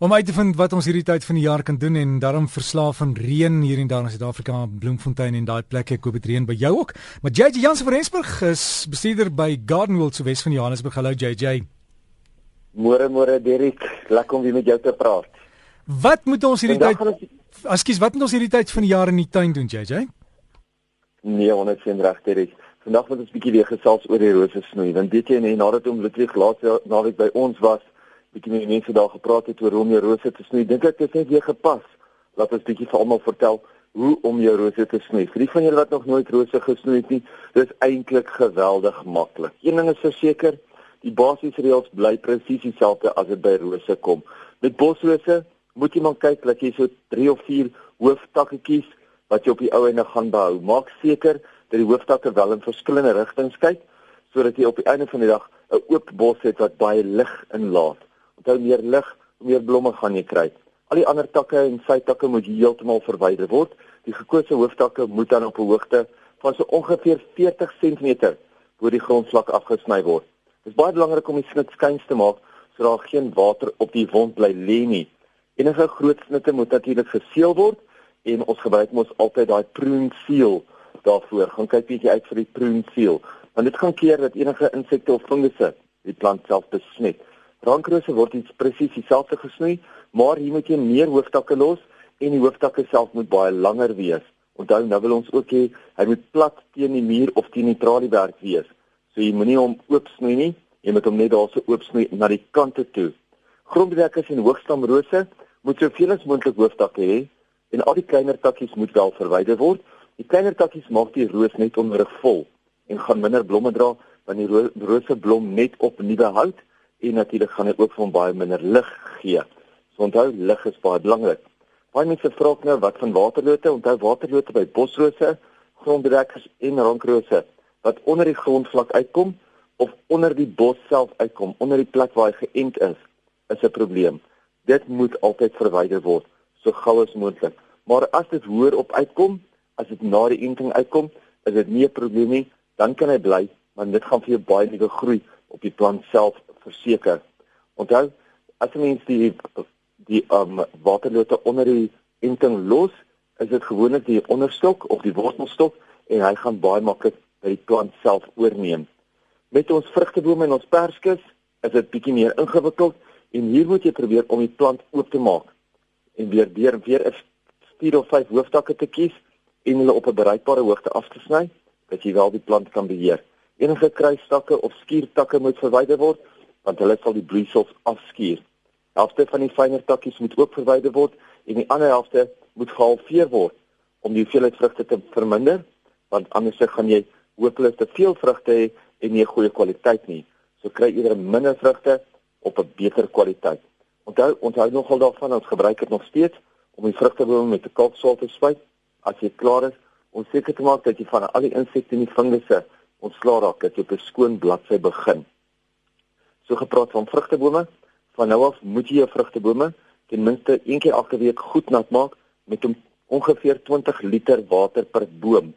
Om uit te vind wat ons hierdie tyd van die jaar kan doen en daarom verslaaf van reën hier en daar in Suid-Afrika, Bloemfontein en daai plekke, ek hoop dit reën by jou ook. Maar JJ Jansen van Rensburg is bestuurder by Gardenwold se Wes van Johannesburg. Hallo JJ. Môre môre Derek, lekker om weer met jou te praat. Wat moet ons hierdie tyd Ekskuus, wat moet ons hierdie tyd van die jaar in die tuin doen JJ? Nee, ons het reg Derek. Vandag moet ons 'n bietjie weer gesels oor die rose snoei, want weet jy nee, nadat om Ludwig laat naweek by ons was, bietjie met mense daar gepraat het oor hoe om jou rose te snoei. Dink ek dit het weer gepas. Laat ons bietjie vir almal vertel hoe om jou rose te snoei. Vir die van julle wat nog nooit rose gesnoei het nie, dis eintlik geweldig maklik. Een ding is verseker, die basiese reëls bly presies dieselfde as dit by rose kom. Met bosrose moet jy maar kyk dat jy so 3 of 4 hooftakke kies wat jy op die ou ende gaan behou. Maak seker dat die hooftakke wel in verskillende rigtings kyk sodat jy op die einde van die dag 'n oop bos het wat baie lig inlaat onthou meer lig, meer blomme gaan jy kry. Al die ander takke en sytakke moet heeltemal verwyder word. Die gekose hooftakke moet dan op 'n hoogte van so ongeveer 40 cm bo die grondvlak afgesny word. Dit is baie belangrik om die snit skuins te maak sodat daar geen water op die wond bly lê nie. Enige groot snitte moet natuurlik geseël word en ons gebruik mos altyd daai prune seal daarvoor. Gaan kyk bietjie uit vir die prune seal want dit gaan keer dat enige insekte of fungusse die plant self besmet. Rankrose word iets presies dieselfde gesnoei, maar hier moet jy meer hooftakke los en die hooftakke self moet baie langer wees. Onthou nou wil ons ook hê hy moet plat teen die muur of teen die traliewerk wees. So jy moenie hom oop snoei nie, jy moet hom net daarso oop snoei na die kante toe. Grondbedekkers en hoogstamrose moet soveel as moontlik hooftakke hê en al die kleiner takkies moet wel verwyder word. Die kleiner takkies maak die roos net onnodig vol en gaan minder blomme dra wanneer die rose blom net op nuwe hout en natuurlik gaan dit ook vir hom baie minder lig gee. So onthou lig is baie belangrik. Baie mense vra nou wat van waterlote? Onthou waterlote by bosrose, grondbedekkers en rankrose wat onder die grondvlak uitkom of onder die bos self uitkom, onder die plek waar hy geënt is, is 'n probleem. Dit moet altyd verwyder word so gou as moontlik. Maar as dit hoër op uitkom, as dit na die enting uitkom, is dit nie 'n probleem nie, dan kan hy bly, want dit gaan vir jou baie nuwe groei op die plant self verseker. Onthou, as 'n mens die die um waterlote onder die enting los, is dit gewoonlik die onderstok of die wortelstok en hy gaan baie maklik by die plant self oorneem. Met ons vrugtebome en ons perskes is dit bietjie meer ingewikkeld en hier moet jy probeer om die plant oop te maak en weer weer weer 'n vier of vyf hooftakke te kies en hulle op 'n bereikbare hoogte af te sny dat jy wel die plant kan beheer. Enige kruistakke of skuurtakke moet verwyder word want hulle sal die bloeisels afskuur. Helfte van die fynere takkies moet ook verwyder word en die ander helfte moet gehalveer word om die hoeveelheid vrugte te verminder want anders gaan jy hopelik te veel vrugte hê en nie goeie kwaliteit nie. So kry eerder minder vrugte op 'n beter kwaliteit. Onthou onthou nogal daarvan ons gebruik dit nog steeds om die vrugtebome met 'n kalkswaal te spuit as jy klaar is om seker te maak dat jy van al die insekte en die fungusse ontslae raak dat jy op 'n skoon bladsy begin. So gepraat van vrugtebome, van nou af moet jy jou vrugtebome ten minste een keer elke week goed nat maak met ongeveer 20 liter water per boom.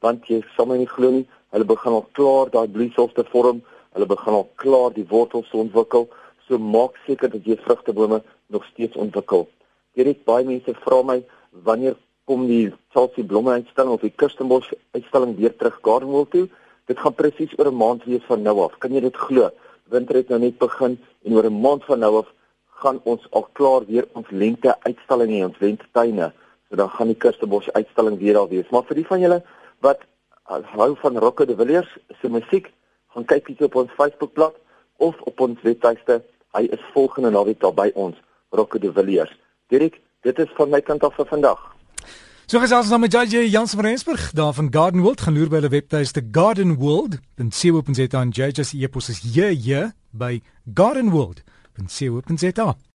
Want jy sal my nie glo nie, hulle begin al klaar daai bloeisels te vorm, hulle begin al klaar die wortels te ontwikkel. So maak seker dat jy vrugtebome nog steeds ontwikkel. Direk baie mense vra my wanneer kom die salsie blomme uitstalling of die Kirstenbosch uitstalling weer terug Gardenwold toe? Dit gaan presies oor 'n maand wees van nou af. Kan jy dit glo? Winter het nou net begin en oor 'n maand van nou af gaan ons al klaar weer ons lente uitstalling hê, ons lentetuine. So dan gaan die Kirstebos uitstalling weer al wees. Maar vir die van julle wat hou van Rocco de Villiers se musiek, gaan kyk bietjie op ons Facebookblad of op ons webtuiste. Hy is volgende naweek daar by ons, Rocco de Villiers. Dirk, dit is van my kant af vir vandag. So gesels ons nou met JJ Jans van Rensburg daar van Garden World. Gaan loer by hulle webtuiste gardenworld.co.za en JJ se e-pos is hier by gardenworld.co.za